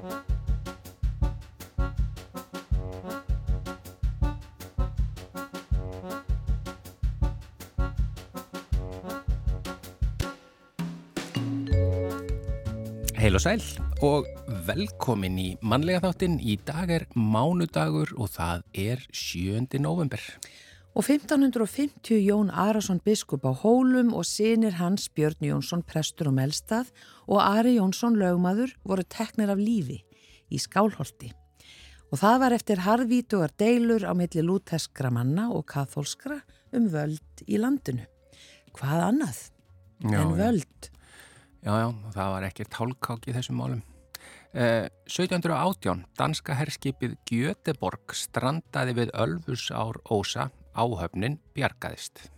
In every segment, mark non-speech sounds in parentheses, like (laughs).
Heil og sæl og velkomin í mannlega þáttinn. Í dag er mánudagur og það er 7. november. Og 1550 Jón Arason biskup á Hólum og sinir hans Björn Jónsson prestur og melstað og Ari Jónsson lögmaður voru teknir af lífi í skálholti. Og það var eftir harðvítugar deilur á milli lúteskra manna og katholskra um völd í landinu. Hvað annað Já, en völd? Já, já, það var ekkert hálkák í þessum málum. Eh, 1718, danska herskipið Göteborg strandaði við Ölfusár Ósa, áhöfnin bjargaðist.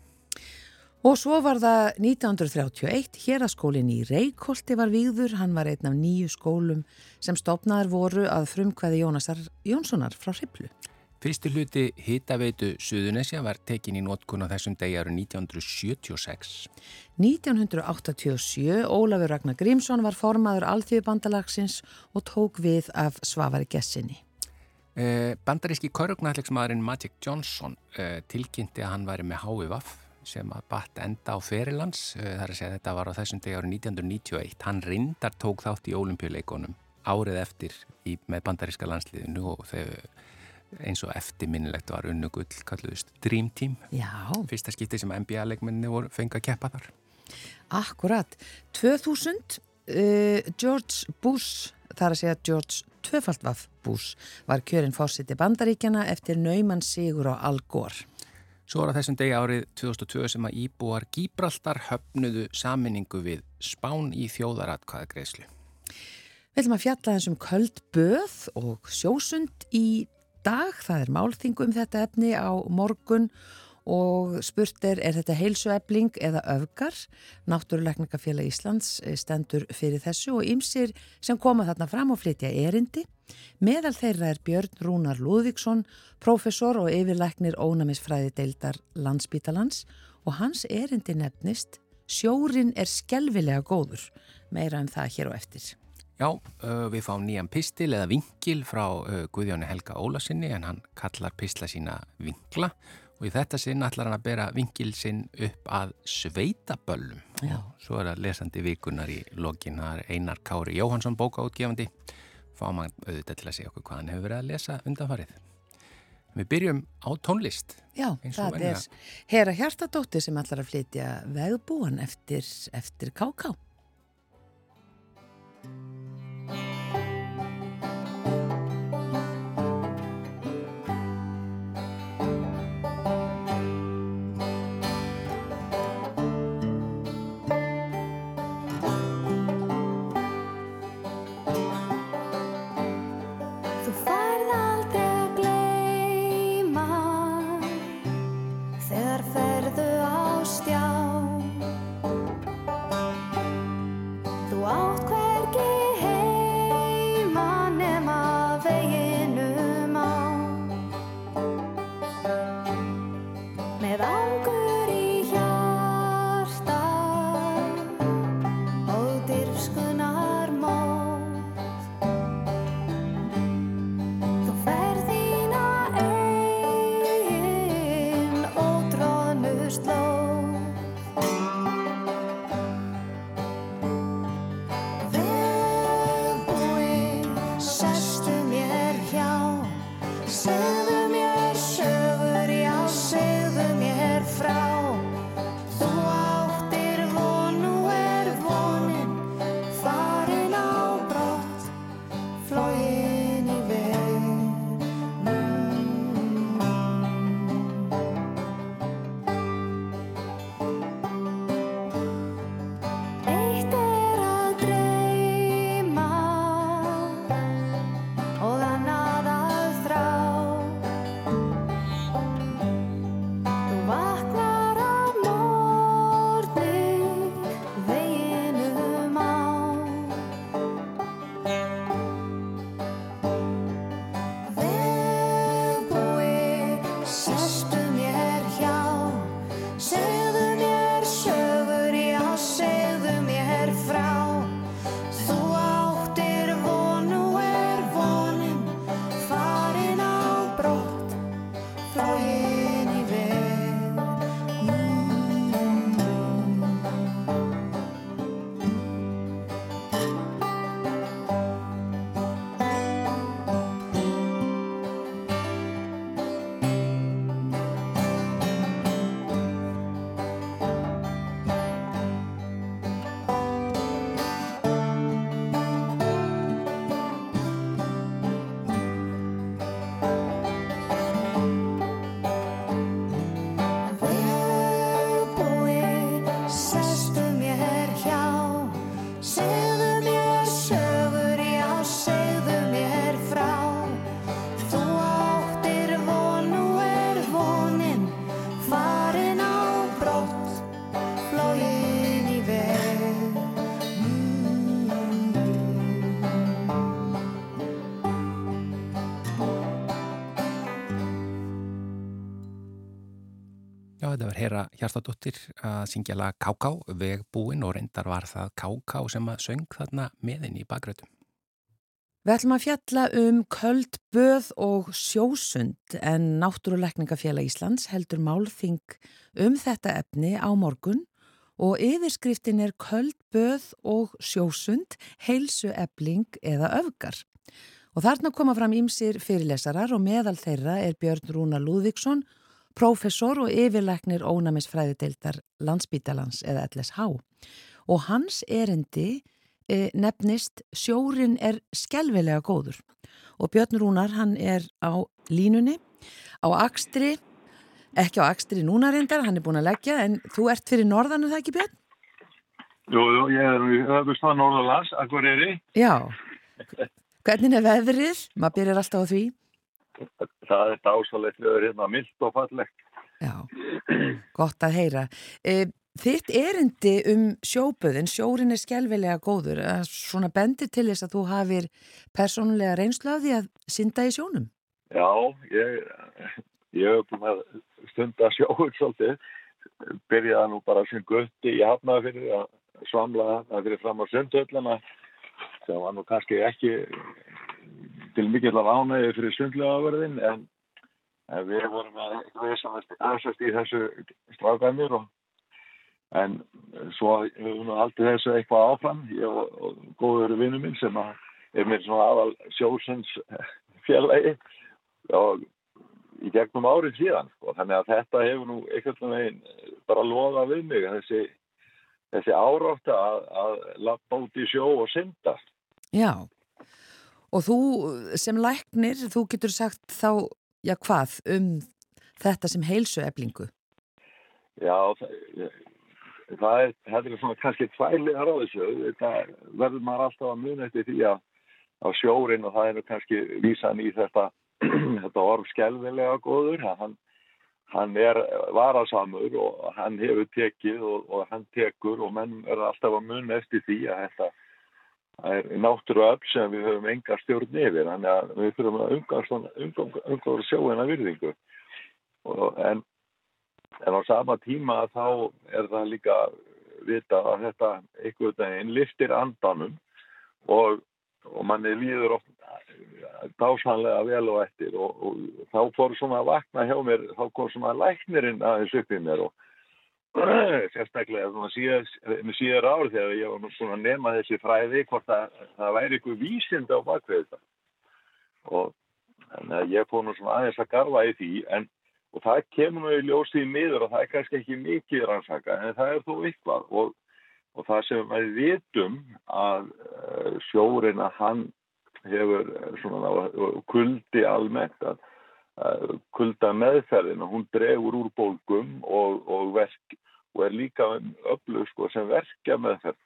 Og svo var það 1931, héraskólinn í Reykholti var víður, hann var einn af nýju skólum sem stopnaðar voru að frumkvæði Jónasar Jónssonar frá Hriblu. Fyrsti hluti hitaveitu Suðunesja var tekin í nótkun á þessum degi árið 1976. 1987 Ólafur Ragnar Grímsson var formaður Alþjóðbandalagsins og tók við af Svavari Gessinni. Eh, bandaríski körugnallegsmaðurinn Magic Johnson eh, tilkynnti að hann væri með HVF sem að batt enda á ferilans eh, þar að segja að þetta var á þessum degi árið 1991 hann reyndar tók þátt í olimpíuleikonum árið eftir í, með bandaríska landsliðinu og þau eins og eftirminnilegt var unnu gull kalluðust Dream Team. Já, fyrsta skipti sem NBA-leikmenni voru fengið að keppa þar. Akkurat. 2000 uh, George Bush, þar að segja George Tvöfaldvaf Bush, var kjörinn fórsiti bandaríkjana eftir naumann sigur á Al Gore. Svo var á þessum degi árið 2002 sem að íbúar Gíbraltar höfnuðu saminningu við Spán í þjóðaratkvæðagreislu. Við ætlum að fjalla þessum köld böð og sjósund í dag. Það er málþingu um þetta efni á morgun og spurt er, er þetta heilsuefling eða öfgar? Náttúruleikningafélag Íslands eh, stendur fyrir þessu og ymsir sem koma þarna fram og flytja erindi. Meðal þeirra er Björn Rúnar Lúðvíksson, professor og yfirleiknir ónæmisfræði deildar landsbítalans og hans erindi nefnist Sjórin er skelvilega góður. Meira um það hér og eftir. Já, uh, við fáum nýjan pistil eða vinkil frá uh, Guðjóni Helga Ólasinni en hann kallar pistla sína vinkla og í þetta sinn ætlar hann að bera vinkil sinn upp að sveitaböllum. Já. Og Svo er það lesandi vikunar í lokin, það er Einar Kári Jóhansson bókaútgefandi. Fáum hann auðvitað til að segja okkur hvað hann hefur verið að lesa undanfarið. Við byrjum á tónlist. Já, og það venjulega. er Hera Hjartadóttir sem ætlar að flytja vegbúan eftir, eftir KK. Hera Hjartadóttir að syngja lag Káká, vegbúin og reyndar var það Káká sem að söng þarna meðin í bakgröðum. Við ætlum að fjalla um köld böð og sjósund en Náttúruleikningafélag Íslands heldur málþing um þetta efni á morgun og yfirskriftin er köld böð og sjósund, heilsu ebling eða öfgar. Og þarna koma fram ímsir fyrirlesarar og meðal þeirra er Björn Rúna Lúðvíksson, professor og yfirleiknir ónæmisfræðideildar landsbítalans eða LSH. Og hans erindi e, nefnist Sjórin er skelvilega góður. Og Björn Rúnar hann er á línunni, á Akstri, ekki á Akstri núna reyndar, hann er búin að leggja, en þú ert fyrir norðan, er það ekki Björn? Jú, jú, ég er í höfustafn Norðalands, Akureyri. Já. Hvernig er veðrið? Maður byrjar alltaf á því. Það er dásalegt erum hérna mild og fallegt. Já, gott að heyra. E, þitt erindi um sjóböðin, sjórin er skjálfilega góður, svona bendir til þess að þú hafir persónulega því að synda í sjónum. Já, ég, ég hef búin að stunda sjóur svolítið. Byrjaði nú bara sem gutti í hafnaði fyrir að svamla það fyrir fram á sundhöllana sem var nú kannski ekki til mikill af ánægi fyrir sundlegaverðin en, en við vorum að aðsast í þessu strákanir og en svo við höfum aldrei þessu eitthvað áfram ég og, góður vinnu minn sem að er mér svona aðal sjósens fjarlægi og í gegnum árið síðan og sko. þannig að þetta hefur nú einhvern veginn bara loða við mig þessi, þessi árátt að, að lappa út í sjó og synda Já, og þú sem læknir, þú getur sagt þá, já hvað, um þetta sem heilsu eblingu? Já, það, það er, þetta er svona kannski tvæliðar á þessu, þetta verður maður alltaf að muna eftir því að á sjórin og það er kannski vísan í þetta, (clears throat) þetta orð skelvilega góður, hann, hann er varasamur og hann hefur tekið og, og hann tekur og menn er alltaf að muna eftir því að þetta það er náttúruöfl sem við höfum enga stjórn yfir þannig að við þurfum að umgóða sjóina virðingu. Og, en, en á sama tíma þá er það líka vita að þetta einhvern veginn liftir andanum og, og manni líður oft dásanlega vel og eftir. Og, og þá fór svona að vakna hjá mér þá kom svona læknirinn aðeins upp í mér og sérstaklega með síðar ár þegar ég var svona að nema þessi fræði hvort að það væri ykkur vísind á bakvið þetta. Og þannig að ég fór nú svona aðeins að garfa í því en og það kemur í ljósið miður og það er kannski ekki mikið rannsaka en það er þó eitthvað. Og, og það sem við vitum að uh, sjórin að hann hefur svona kuldi almennt að kulda meðferðin og hún dregur úr bólgum og, og verk og er líka öflug sko, sem verkja meðferð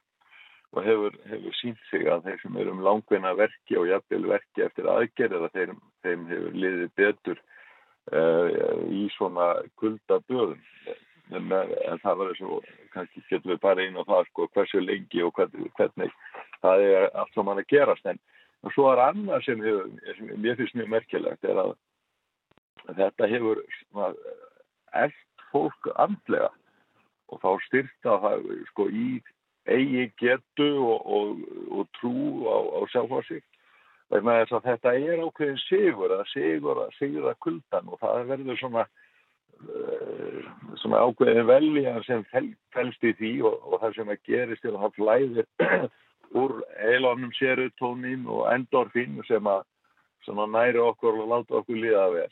og hefur, hefur sínt sig að þeir sem eru um langveina verki og jafnvel verki eftir aðgerð eða þeim, þeim hefur liðið betur uh, í svona kulda döðum en, en það var þess að kannski getur við bara inn á það sko hversu lengi og hvernig, hvernig það er allt sem mann að gerast. En og svo er annað sem, hefur, sem mér finnst mjög merkilegt er að þetta hefur eftir fólk andlega og þá styrta það sko í eigi getu og, og, og trú á, á sjálfhásík vegna þess að þetta er ákveðin sigur að sigur að sigur að kuldan og það verður svona uh, svona ákveðin velja sem fel, felst í því og, og það sem að gerist er að það flæðir (clears throat) úr eilanum serutónin og endorfin sem að, sem að næri okkur og láta okkur liða vel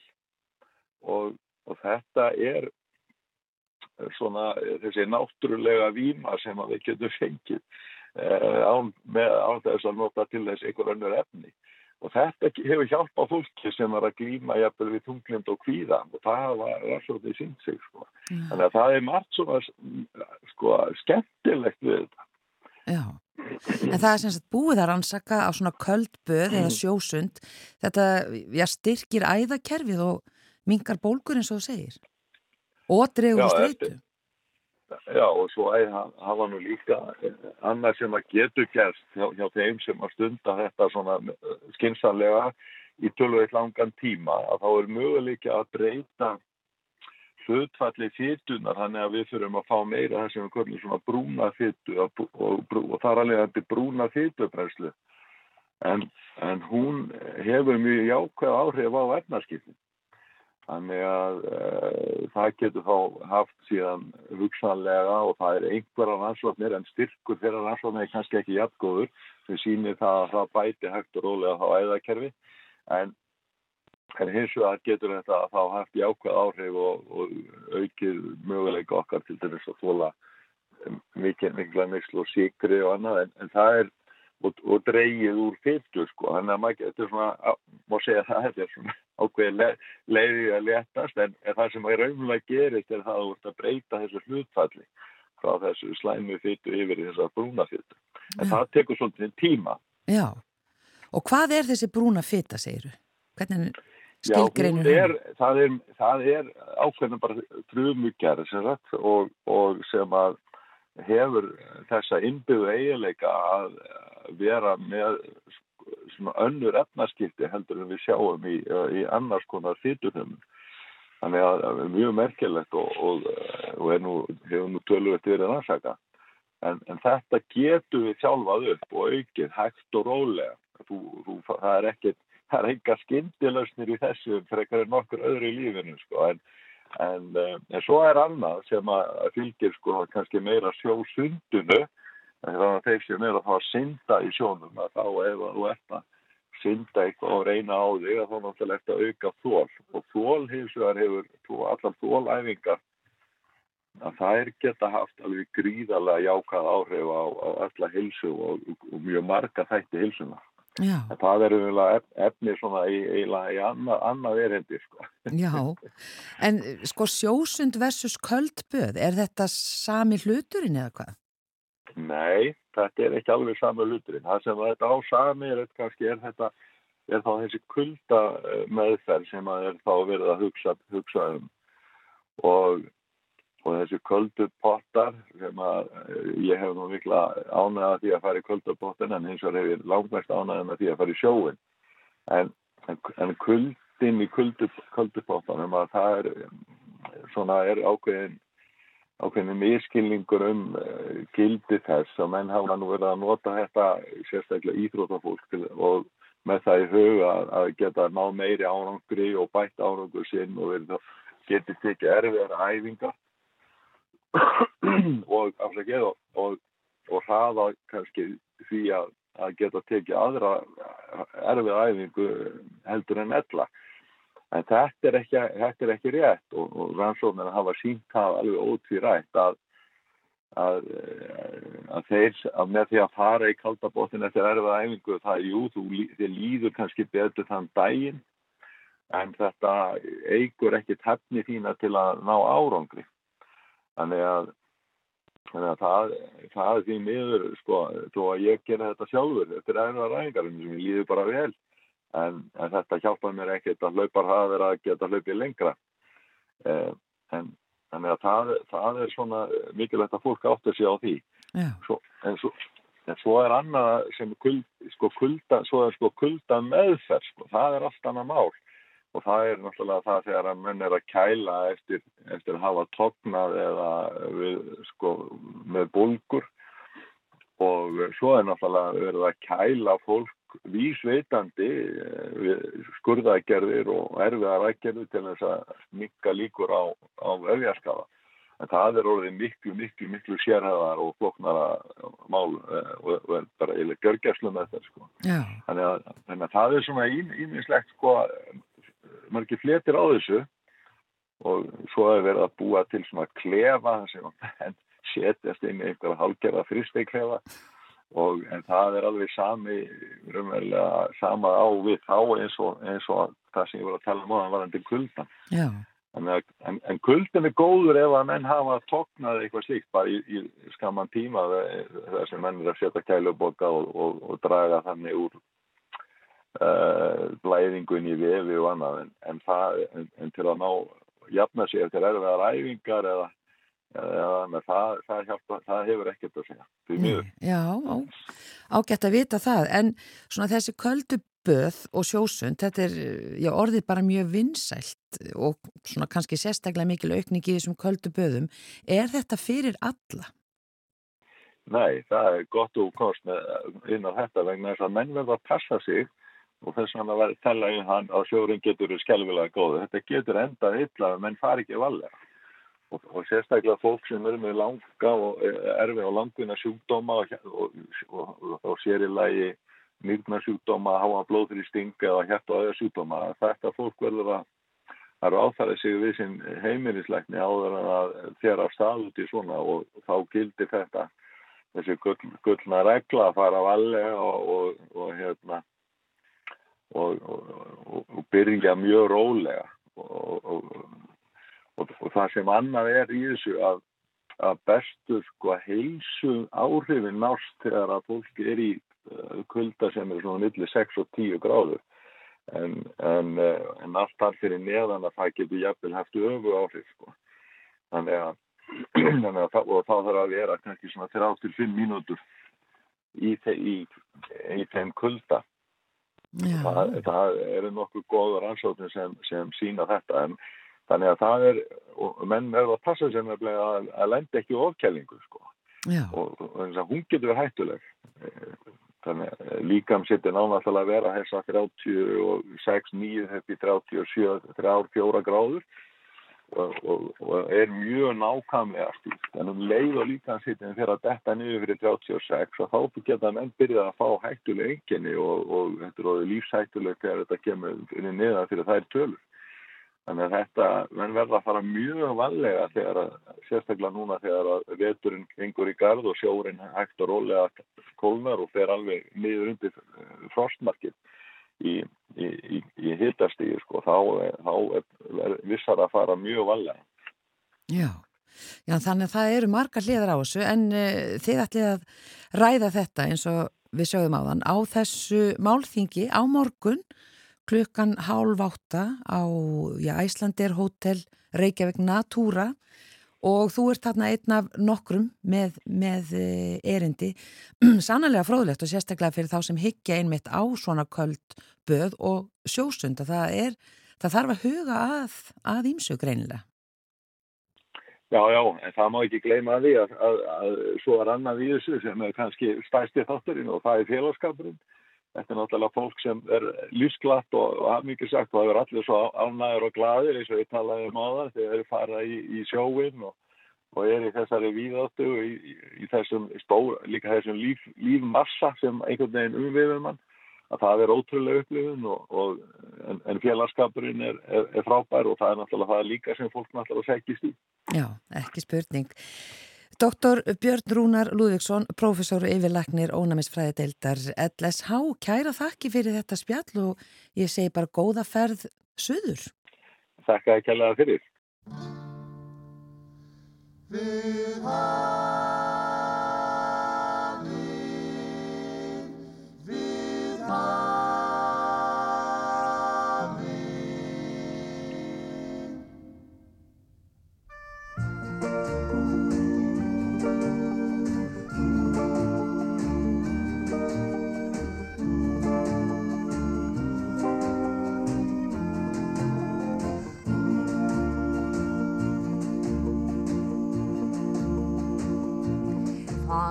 og, og þetta er svona þessi náttúrulega výma sem við getum fengið eh, án, með, án þess að nota til þess einhver önnur efni og þetta hefur hjálpað fólki sem var að glýma jafnvel við tunglind og kvíða og það var svolítið sínt sig sko. mm. þannig að það er margt svona sko, skemmtilegt við þetta Já, en það er sem sagt búið að rannsaka á svona köldböð mm. eða sjósund þetta já, styrkir æðakerfið og mingar bólgur eins og þú segir? Og dregur streitu. Já og svo hafa nú líka annað sem að getur gerst hjá, hjá þeim sem að stunda þetta svona skinsanlega í tölvöld langan tíma að þá er möguleika að breyta hlutfalli fytunar þannig að við fyrirum að fá meira það sem við köllum svona brúna fytu og, og, og, er alveg að þetta brúna fytubrenslu en, en hún hefur mjög jákvæð áhrif á efnarskipin þannig að uh, það getur þá haft síðan hugsanlega og það er einhverja rannsóknir en styrkur þeirra rannsóknir er kannski ekki jafngóður sem sýnir það að það bæti hægt og rólega á æðakerfi. En En hins vegar getur þetta þá haft jákvæð áhrif og, og aukið möguleika okkar til þess að þóla mikið mikla nýkslu og síkri og annað. En, en það er og, og dreigið úr fyrstu sko. Þannig að maður getur svona, má segja að þetta er svona ákveðið le, leiðið að letast en, en það sem að raunlega gerist er það að ert að breyta þessu hlutfalli frá þessu slæmu fyrstu yfir í þessa brúna fyrstu en Já. það tekur svolítið tíma Já, og hvað er þessi brúna fyrta segiru? Hvernig skilgreinur Já, er, það er, það er ákveðin bara frumugjar og, og sem að hefur þessa innbyggðu eiginleika að vera með svona önnur efnaskipti heldur en við sjáum í, í annars konar fyturhumum. Þannig að það er mjög merkilegt og, og, og nú, hefur nú tölvöld verið rannsaka. En, en þetta getur við sjálfað upp og aukið hægt og rólega. Þú, þú, það er ekkert það er enga skindilösnir í þessu frekar en nokkur öðru í lífinu sko en, en, eh, en svo er annað sem að fylgir sko kannski meira sjósundunu þannig að þeir sem er að fá að synda í sjónum að þá ef þú ert að synda eitthvað og reyna á þig þá náttúrulega ert að auka þól og þól hins vegar hefur allar þólæfingar að er geta haft alveg gríðarlega jákað áhrif á, á alla hilsu og, og mjög marga þætti hilsuna. Það er efni svona í, í, í annað, annað erindi sko. Já, en sko sjósund versus köldböð, er þetta sami hluturinn eða hvað? Nei, þetta er ekki alveg sami hluturinn. Það sem þetta á sami er kannski er þetta, er þá þessi kulda meðferð sem að er þá verið að hugsa, hugsa um og og þessi köldu pottar sem að eh, ég hef nú mikla ánæða því að fara í köldu pottin en hins vegar hef ég langmest ánæða með því að fara í sjóin en, en, en kuldin í köldu, köldu pottanum að það er svona er ákveðin ákveðin miskilningur um uh, gildi þess og menn hafa nú verið að nota þetta sérstaklega íþrótafólk og með það í huga að geta ná meiri árangri og bætt árangur sinn og verið getið tekið erfiðara æfingar (clears throat) og afsakið og, og, og hraða kannski því að, að geta tekið aðra erfið æfingu heldur en ella. En þetta er ekki, þetta er ekki rétt og, og rannsóknir hafa sínt það alveg ótvírætt að, að, að þeir að með því að fara í kaldabottin eftir erfið æfingu það er jú, þú, þið líður kannski betur þann daginn en þetta eigur ekki tefni þína til að ná árangri. Þannig að, þannig að það, það er því miður, sko, þó að ég gera þetta sjálfur eftir aðeina ræðingarinn sem ég líður bara vel, en, en þetta hjálpar mér ekkert að hlaupar hafa verið að geta hlaupið lengra. Eh, en þannig að það, það er svona mikilvægt að fólk áttur sig á því. Svo, en, svo, en svo er annað sem kuld, sko, kulda, svo er sko kulda meðferð, sko, það er allt annað mál og það er náttúrulega það þegar að menn er að kæla eftir, eftir að hafa tóknað eða við, sko, með bólgur og svo er náttúrulega verið að kæla fólk vísveitandi eh, skurðagerðir og erfiðarækgerðir til þess að mikka líkur á, á öfjarskafa. En það er orðið miklu, miklu, miklu sérhæðar og floknara mál eh, og, og bara eiginlega görgæslu með þetta sko. Þannig að, þannig að það er svona ímislegt sko margir fletir á þessu og svo hefur verið að búa til svona klefa sem (laughs) setjast inn í einhverja halgerða fristegklefa og en það er alveg sami raunverulega sama á við þá eins og, eins og það sem ég voru að tala um á þann varandi kuldan en, en, en kuldin er góður ef að menn hafa tóknað eitthvað slíkt bara í, í skaman tíma þess að menn er að setja kæluboka og, og, og draga þannig úr uh, blæðingun í vefi og annað. En, en, það, til að ná jafna sig eftir erfiðar æfingar eða, eða það, það, hjálpa, það hefur ekkert að segja Já, á, ágætt að vita það en svona þessi köldu böð og sjósund, þetta er já, orðið bara mjög vinsælt og svona kannski sérstaklega mikil aukning í þessum köldu böðum. Er þetta fyrir alla? Nei, það er gott og kost inn á þetta vegna þess að menn verða að passa sig og þess vegna verður tella inn hann á sjórin getur skelvilega góðu. Þetta getur endað illa menn fari ekki valega. Og, og sérstaklega fólk sem eru með langa og erfi og langvinna sjúkdóma og, og, og sér í lagi nýrnarsjúkdóma, háa blóðfyrir stinga og hjert og aðja sjúkdóma. Þetta fólk verður að, að ráþæra sig við sinn heimilisleikni áður en að þér af stað út í svona og þá gildir þetta þessi gull, gullna regla að fara valega og, og hérna og, og byrja mjög rólega og það sem annað er í þessu að, að bestu sko heilsu áhrifin nást þegar að fólk er í uh, kulda sem er svona millir 6 og 10 gráður. En, en, uh, en allt þar fyrir neðan að það getur jafnvel haft öfu áhrif sko. þannig að, (clears throat) þannig að það, það þarf að vera kannski svona 3-5 mínútur í, í, í þeim kulda. Það, það eru nokkuð góður ansóknir sem, sem sína þetta. En þannig að það er menn er að passa sem að, að lenda ekki ofkjælingu sko. og, og hún getur verið hættuleg. Þannig að líkam sittir náttúrulega að vera þess að 36, 9, 37, 34 gráður. Og, og, og er mjög nákvæmlega stílt en um leið og líkansittin fyrir að detta niður fyrir 36 og þá geta menn byrjað að fá hættuleg enginni og, og þetta er lífshættuleg þegar þetta kemur niðan fyrir þær tölur þannig að þetta, menn verða að fara mjög vallega þegar að, sérstaklega núna þegar að veturinn gengur í gard og sjórin hægt og rólega kólnar og fer alveg niður undir frostmarkið í, í, í, í hittastíðu sko, þá, þá er vissar að fara mjög valega. Já. Já, þannig að það eru marga hliðar á þessu en uh, þið ætlið að ræða þetta eins og við sjögum á þann á þessu málþingi á morgun klukkan hálf átta á Æslandir Hotel Reykjavík Natúra og þú ert þarna einn af nokkrum með, með eh, erindi. (clears throat) Sannlega fróðlegt og sérstaklega fyrir þá sem higgja einmitt á svona köld böð og sjósunda það, er, það þarf að huga að, að ímsu greinilega. Já, já, en það má ekki gleyma því að, að, að svo er annað í þessu sem er kannski stæsti þátturinn og það er félagskapurinn Þetta er náttúrulega fólk sem er lífsglatt og, og mikið sagt og það er allir svo ánægur og gladir eins og við talaðum um á það þegar þeir fara í, í sjóin og, og er í þessari víðáttu og í, í, í þessum stór, líka þessum líf, lífmassa sem einhvern veginn umviður mann að það er ótrúlega upplifun og, og en, en félagskapurinn er, er, er frábær og það er náttúrulega það líka sem fólk náttúrulega segist í. Já, ekki spurning. Doktor Björn Rúnar Lúðvíksson, professor yfirlagnir ónæmisfræði deildar LSH, kæra þakki fyrir þetta spjall og ég segi bara góða ferð söður. Þakka ekki alveg fyrir.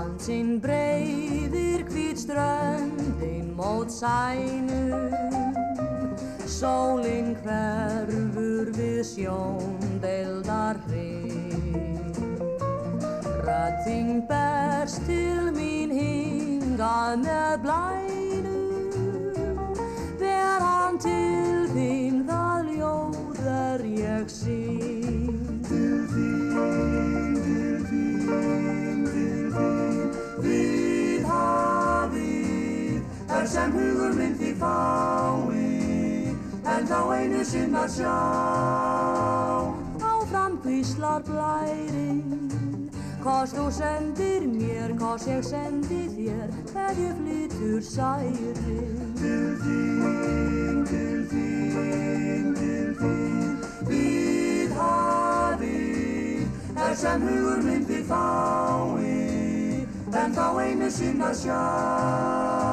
Hansinn breyðir hvít ströndin mót sænum. Sólinn hverfur við sjóndeldar hrið Rödding berst til mín hingað með blænum sem hugur minn því fái En þá einu sinn að sjá. Áfram hvíslar blærinn Hvors þú sendir mér, hvors ég sendi þér Hverju flytur særin Til þín, til þín, til þín Við hafið er sem hugur minn því fái En þá einu sinn að sjá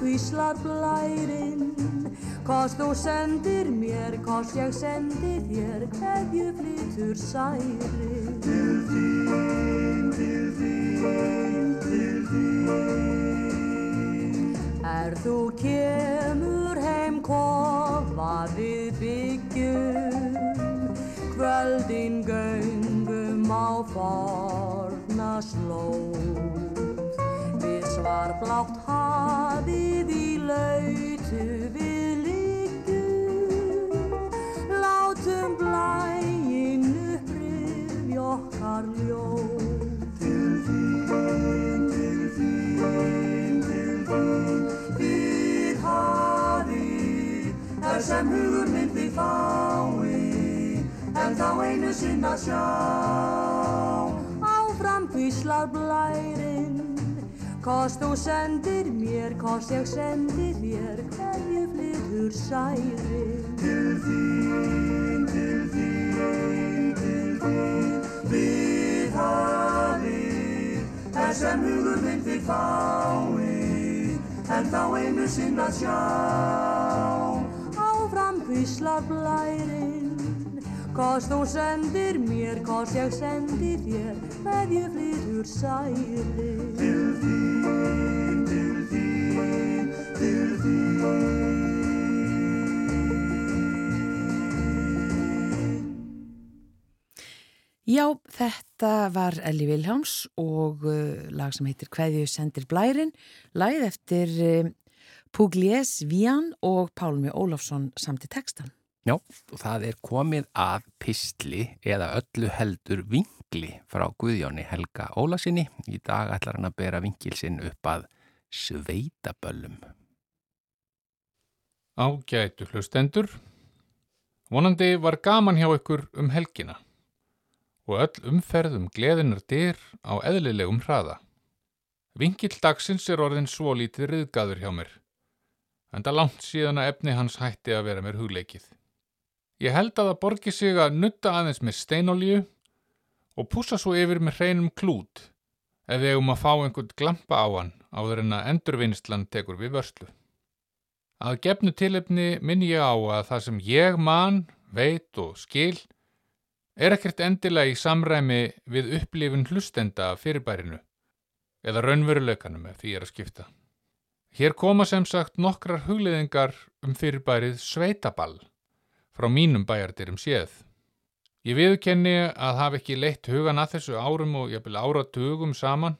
hvíslar blærin Kost þú sendir mér, kost ég sendi þér Hverju flytur særin Til þín, til þín, til þín. Er þú kemur heim kofa við byggjum. Kvöldin göngum á forna Við svarblátt hafið í lautu við liggjum Látum blæin upprif okkar ljóð. Til þín, til þín, til þín Við hafið er sem hugur minn þig fái En þá einu sinn að sjá. Áfram hvíslar blærin Kost þú sendir mér, kost ég sendi þér Hverju flytur særin Til þín, til þín, til þín Við hafið er sem hugur minn þig fái En þá einu sinn að sjá. Áfram hvíslar blærin Kost þú sendir mér, kost ég sendi þér Hverju flytur særin Til þín, Já, þetta var Elli Viljáms og uh, lag sem heitir Kveðju sendir blærin, lagið eftir uh, Pugliese Vían og Pálmi Ólafsson samt í textan. Já, og það er komið að pistli eða öllu heldur vingli frá Guðjóni Helga Ólasinni. Í dag ætlar hann að bera vingil sinn upp að sveitaböllum. Ágætu hlustendur. Vonandi var gaman hjá ykkur um helgina og öll umferð um gleðinar dyr á eðlilegum hraða. Vingill dagsins er orðin svo lítið riðgaður hjá mér, en það langt síðan að efni hans hætti að vera mér hugleikið. Ég held að það borgi sig að nutta aðeins með steinolíu og púsa svo yfir með hreinum klút ef við eigum að fá einhvern glampa á hann áður en að endurvinnslan tekur við vörslu. Að gefnu tilefni minn ég á að það sem ég man, veit og skil er ekkert endilega í samræmi við upplifun hlustenda fyrirbærinu eða raunveruleikanum ef því er að skipta. Hér koma sem sagt nokkrar hugleðingar um fyrirbærið sveitaball frá mínum bæjardyrum séð. Ég viðkenni að hafa ekki leitt hugan að þessu árum og ég vil ára tugum saman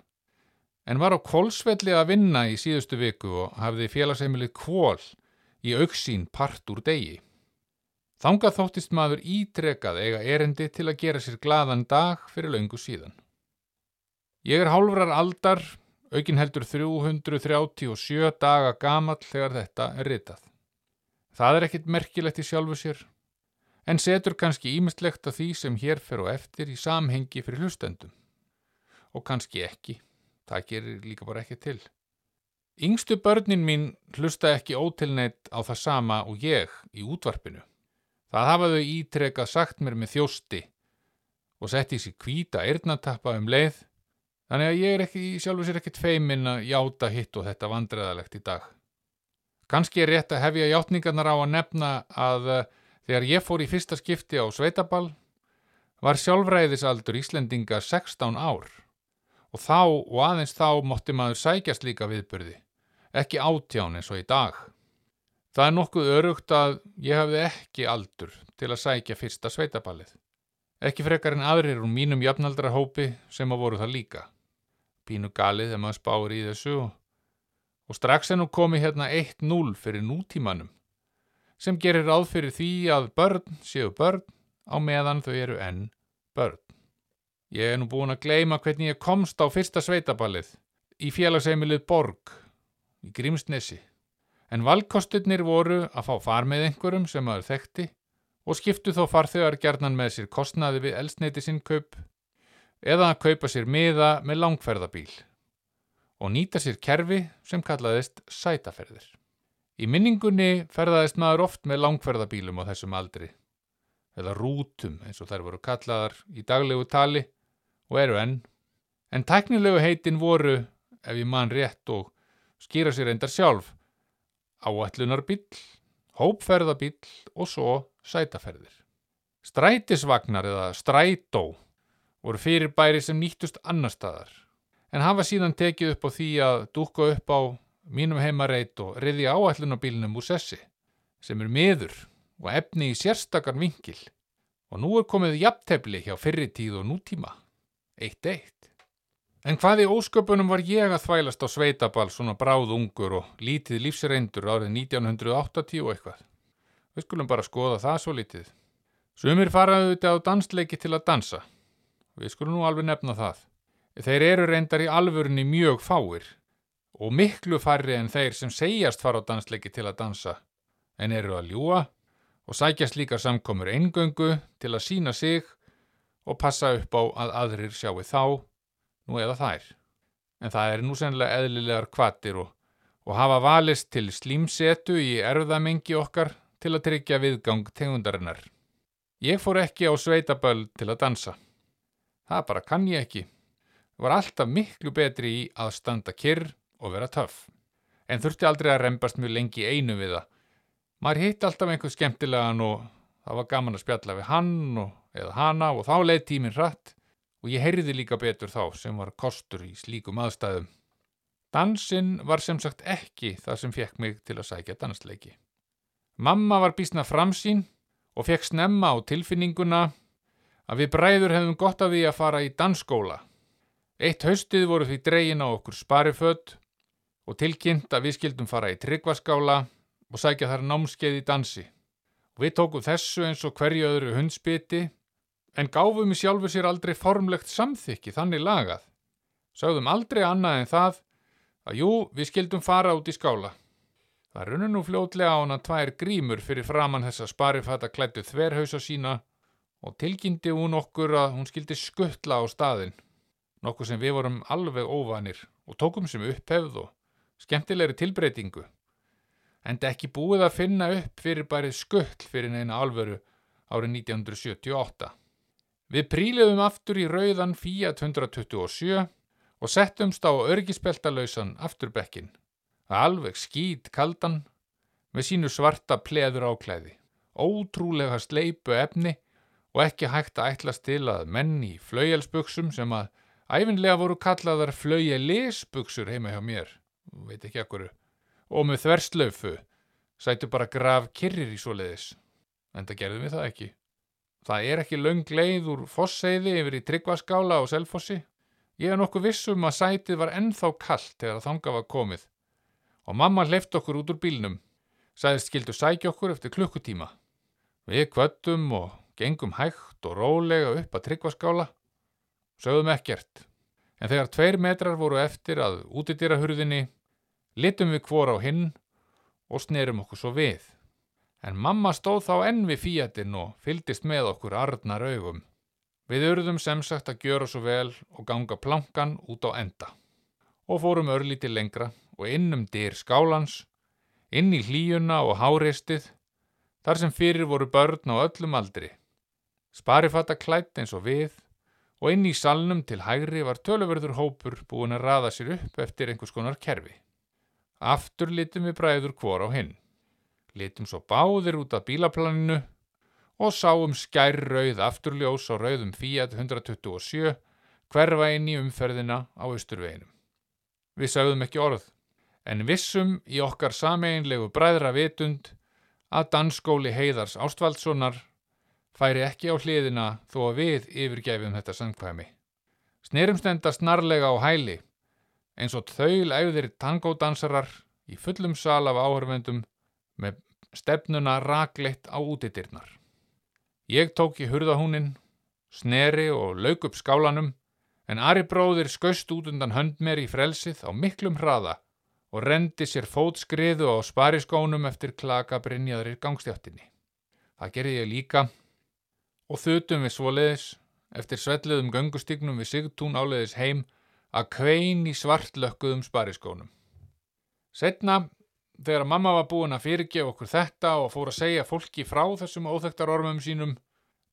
en var á kólsvelli að vinna í síðustu viku og hafði félagsheimilið kvól í auksín part úr degi. Þangað þóttist maður ítrekað eiga erindi til að gera sér glaðan dag fyrir laungu síðan. Ég er hálfrar aldar, aukin heldur 337 daga gamall þegar þetta er ritað. Það er ekkit merkilegt í sjálfu sér, en setur kannski ímestlegt að því sem hér fer og eftir í samhengi fyrir hlustendum. Og kannski ekki, það gerir líka bara ekki til. Yngstu börnin mín hlusta ekki ótilneitt á það sama og ég í útvarpinu. Það hafa þau ítrekað sagt mér með þjósti og sett í sig kvíta eirnatappa um leið, þannig að ég er ekki í sjálfu sér ekkit feiminn að játa hitt og þetta vandræðalegt í dag. Kanski er rétt að hefja játningarnar á að nefna að þegar ég fór í fyrsta skipti á Sveitaball var sjálfræðisaldur Íslendinga 16 ár og þá og aðeins þá mótti maður sækjast líka viðburði, ekki átján eins og í dag. Það er nokkuð örugt að ég hafði ekki aldur til að sækja fyrsta sveitaballið. Ekki frekar en aðrir úr mínum jöfnaldrahópi sem að voru það líka. Pínu galið þegar maður spáir í þessu og strax nú komið hérna 1-0 fyrir nútímanum sem gerir ráð fyrir því að börn séu börn á meðan þau eru enn börn. Ég er nú búin að gleyma hvernig ég komst á fyrsta sveitaballið í félagsheimilið Borg í Grímsnesi en valkosturnir voru að fá far með einhverjum sem maður þekkti og skiptu þó farþegar gerðnan með sér kostnaði við elsneiti sinn kaup eða að kaupa sér miða með langferðabíl og nýta sér kerfi sem kallaðist sætaferðir. Í minningunni ferðaðist maður oft með langferðabílum á þessum aldri eða rútum eins og þær voru kallaðar í daglegu tali og eru enn en tæknilegu heitin voru, ef ég man rétt og skýra sér endar sjálf, áætlunarbill, hópferðabill og svo sætaferðir. Strætisvagnar eða strætó voru fyrirbæri sem nýttust annar staðar en hafa síðan tekið upp á því að dúka upp á mínum heimareit og riði áætlunarbílnum úr sessi sem er miður og efni í sérstakar vingil og nú er komið jafntefli hjá fyrritíð og nútíma. Eitt eitt. En hvað í ósköpunum var ég að þvælast á sveitabal svona bráð ungur og lítið lífsreindur árið 1980 og eitthvað? Við skulum bara skoða það svo lítið. Sumir faraðu þetta á dansleiki til að dansa. Við skulum nú alveg nefna það. Þeir eru reyndar í alvörunni mjög fáir og miklu færri en þeir sem segjast fara á dansleiki til að dansa en eru að ljúa og sækjast líka samkomur eingöngu til að sína sig og passa upp á að aðrir sjáu þá, nú eða þær. En það er nú sennilega eðlilegar kvatir og, og hafa valist til slímsetu í erfðamengi okkar til að tryggja viðgang tegundarinnar. Ég fór ekki á sveitaböll til að dansa. Það bara kann ég ekki. Var alltaf miklu betri í að standa kyrr og vera töff. En þurfti aldrei að reymbast mjög lengi einu við það. Maður hitt alltaf einhver skemmtilegan og það var gaman að spjalla við hann eða hana og þá leið tíminn hratt og ég heyrði líka betur þá sem var kostur í slíkum aðstæðum. Dansinn var sem sagt ekki það sem fekk mig til að sækja dansleiki. Mamma var bísna framsýn og fekk snemma á tilfinninguna að við bræður hefðum gott af því að fara í dansskóla. Eitt haustið voru því dregin á okkur sparifödd og tilkynnt að við skildum fara í tryggvaskála og sækja þar námskeið í dansi. Við tókum þessu eins og hverju öðru hundspiti en gáfum í sjálfur sér aldrei formlegt samþykki þannig lagað. Sáðum aldrei annað en það að jú, við skildum fara út í skála. Það runur nú fljótlega á hana tvær grímur fyrir framann þessa sparifata klættu þverhausa sína og tilkynnti hún okkur að hún skildi skuttla á staðin. Nokkuð sem við vorum alveg óvanir og tókum sem upphefð og skemmtilegri tilbreytingu. Enda ekki búið að finna upp fyrir bærið skuttl fyrir neina alvöru árið 1978. Við príliðum aftur í rauðan Fiat 127 og settumst á örgispeltalausan afturbekkin. Alveg skýt kaldan með sínu svarta pleður áklæði. Ótrúlega sleipu efni og ekki hægt að ætlas til að menn í flauelsbuksum sem að æfinlega voru kallaðar flauelisbuksur heima hjá mér, veit ekki ekkur, og með þverslaufu. Sætu bara grav kyrrir í svo leiðis, en það gerðum við það ekki. Það er ekki laung leið úr fosseiði yfir í tryggvaskála og selfossi. Ég er nokkuð vissum að sætið var ennþá kallt þegar þanga var komið. Og mamma hleyft okkur út úr bílnum, sæðist skildu sækja okkur eftir klukkutíma. Við kvöttum og gengum hægt og rólega upp að tryggvaskála, sögðum ekkert, en þegar tveir metrar voru eftir að útidýra hurðinni, litum við hvor á hinn og snerum okkur svo við. En mamma stóð þá enn við fíatinn og fyldist með okkur arnar augum. Við urðum sem sagt að gjöra svo vel og ganga plankan út á enda. Og fórum örlítið lengra og innum dyr skálans, inn í hlíuna og háristið, þar sem fyrir voru börn á öllum aldri. Sparifata klætt eins og við og inn í salnum til hægri var töluverður hópur búin að raða sér upp eftir einhvers konar kerfi. Aftur litum við bræður hvor á hinn. Litum svo báðir út af bílaplaninu og sáum skærrauð afturljós á rauðum Fiat 127 hverfa inn í umferðina á austurveginum. Við sagðum ekki orð, en vissum í okkar sameinlegu bræðra vitund að dansskóli Heiðars Ástvaldssonar færi ekki á hliðina þó að við yfirgæfum þetta samkvæmi. Snerumstenda snarlega á hæli, eins og þaul æfðir tangódansarar í fullum sal af áhörvendum með stefnuna rakleitt á útidirnar. Ég tók í hurðahúnin, sneri og lauk upp skálanum, en Ari bróðir skaust út undan hönd mér í frelsið á miklum hraða og rendi sér fótskriðu á spariskónum eftir klaka brinjaðrir gangstjáttinni. Það gerði ég líka og þutum við svoleiðis eftir svelluðum göngustígnum við sigtún áleiðis heim að kvein í svartlökkuðum spariskónum. Setna, þegar mamma var búin að fyrirgefa okkur þetta og fór að segja fólki frá þessum óþektar ormum sínum,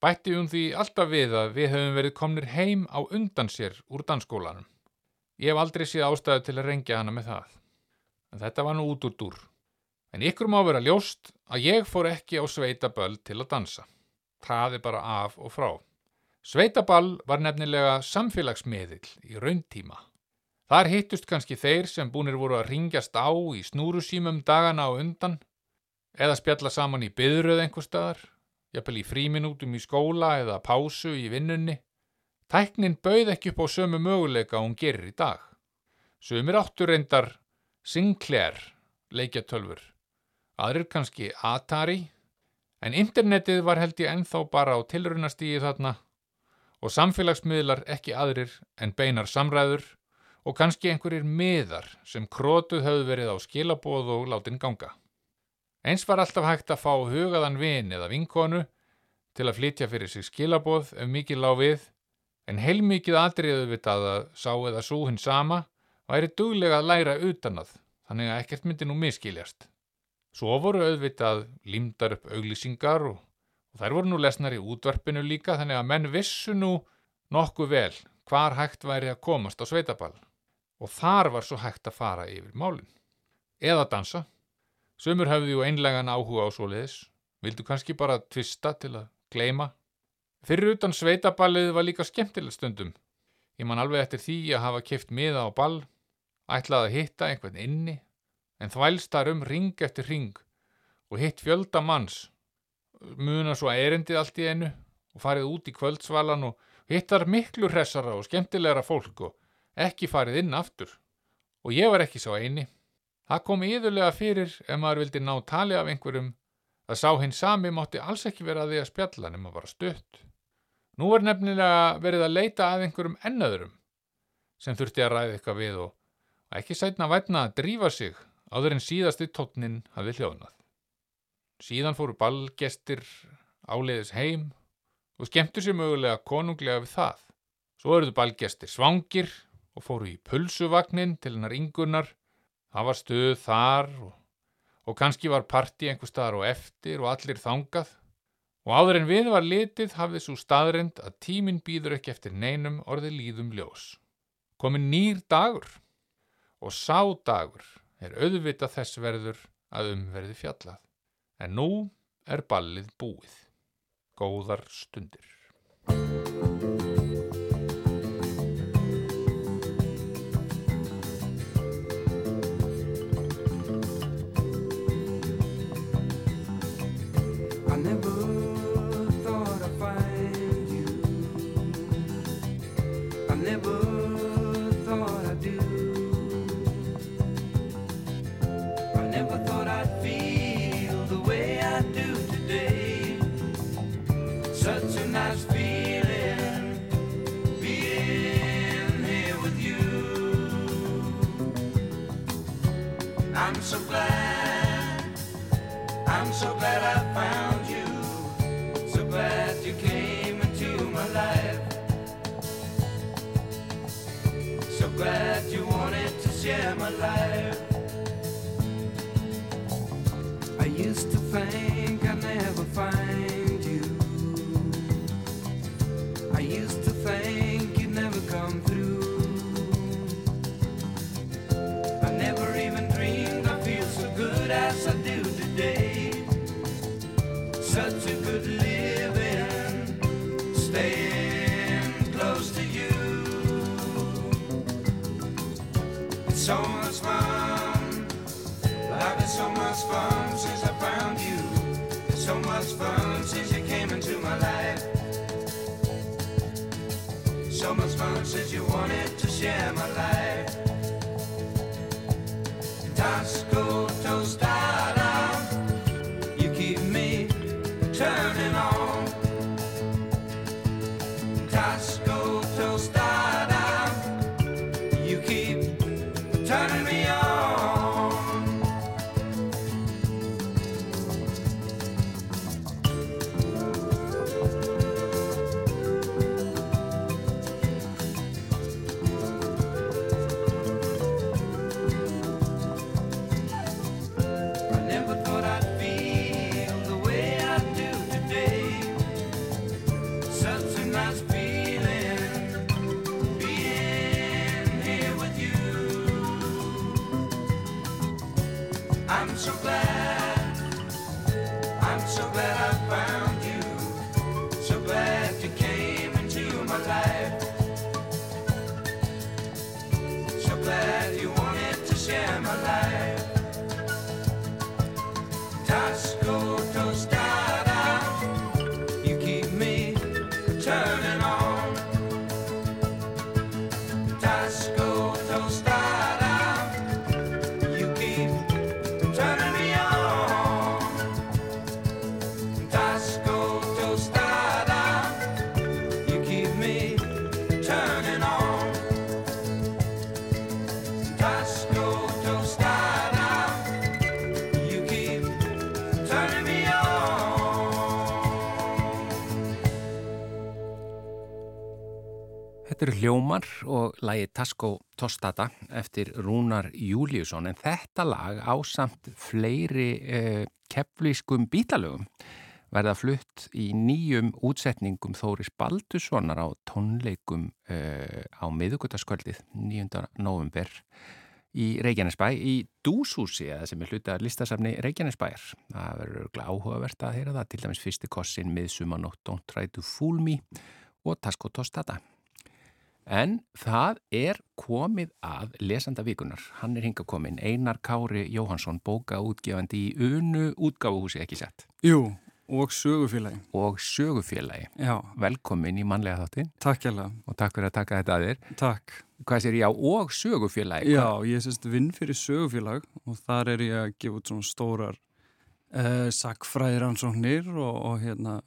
bætti hún því alltaf við að við höfum verið komnir heim á undan sér úr dansskólanum. Ég hef aldrei síð ástæðu til að rengja hana með það. En þetta var nú út úr dúr. En ykkur má vera ljóst að ég fór ekki á sveitaböll til að dansa. Traði bara af og frá. Sveitaball var nefnilega samfélagsmiðil í rauntíma. Þar hittust kannski þeir sem búinir voru að ringjast á í snúrusímum dagana á undan eða spjalla saman í byðröð einhver staðar, jafnvel í fríminútum í skóla eða pásu í vinnunni. Tæknin bauð ekki upp á sömu möguleika hún gerir í dag. Sumir áttur reyndar Sinclair leikjatölfur, aðrir kannski Atari, en internetið var held ég enþá bara á tilrunastígi þarna og samfélagsmiðlar ekki aðrir en beinar samræður og kannski einhverjir miðar sem krótuð höfðu verið á skilabóð og látin ganga. Eins var alltaf hægt að fá hugaðan vin eða vinkonu til að flytja fyrir sig skilabóð ef mikið lág við, en heilmikið atriðu vitað að sá eða sú hinn sama væri duglega að læra utanað, þannig að ekkert myndi nú miskiljast. Svo voru auðvitað límdar upp auglýsingar og, og þær voru nú lesnar í útvarpinu líka þannig að menn vissu nú nokkuð vel hvar hægt væri að komast á sveitaball og þar var svo hægt að fara yfir málinn. Eða dansa. Sumur hafði ju einlegan áhuga á svoleiðis, vildu kannski bara tvista til að gleima. Fyrir utan sveitaballið var líka skemmtileg stundum. Ég man alveg eftir því að hafa kift miða á ball, ætlaði að hitta einhvern inni, en þvælst þar um ring eftir ring og hitt fjölda manns, muna svo erindið allt í einu og farið út í kvöldsvalan og hittar miklu hressara og skemmtilegra fólk og ekki farið inn aftur. Og ég var ekki svo eini. Það kom íðurlega fyrir ef maður vildi ná tali af einhverjum að sá hinn sami mátti alls ekki vera að því að spjalla nema bara stutt. Nú er nefnilega verið að leita að einhverjum ennöðurum sem þurfti að ræða eitthvað við og ekki sætna vætna að drífa sig áður en síðasti tótnin hafi hljóðnað. Síðan fóru ballgestir áleiðis heim og skemmtu sér mögulega konunglega við það. Svo eruðu ballgestir svangir og fóru í pulsuvagnin til hennar yngunar. Það var stuð þar og, og kannski var parti einhver staðar og eftir og allir þangað. Og áður en við var litið hafði svo staðrind að tíminn býður ekki eftir neinum orði líðum ljós. Komin nýr dagur og sá dagur er auðvitað þess verður að umverði fjallað. En nú er ballið búið. Góðar stundir. Þetta eru hljómar og lagi Tasko Tostata eftir Rúnar Júliusson en þetta lag á samt fleiri eh, keflískum bítalögum verða flutt í nýjum útsetningum Þóris Baldussonar á tónleikum eh, á miðugutaskvöldið 9. november í Reykjanesbæ í Dúshúsi eða sem er hlutað listasafni Reykjanesbæjar. Það verður áhugavert að heyra það til dæmis fyrsti kossin miðsumanótt Don't Try to Fool Me og Tasko Tostata. En það er komið að lesanda vikunar. Hann er hinga komin. Einar Kári Jóhansson, bókaútgefandi í Unu útgáfuhúsi, ekki sett. Jú, og sögufélagi. Og sögufélagi. Já, Velkomin í mannlega þáttinn takk hérlega. og takk fyrir að taka þetta að þér. Takk. Hvað sér ég á og sögufélagi? Já, ég sérst vinn fyrir sögufélag og þar er ég að gefa út svona stórar uh, sakfræðiransóknir og, og hérna,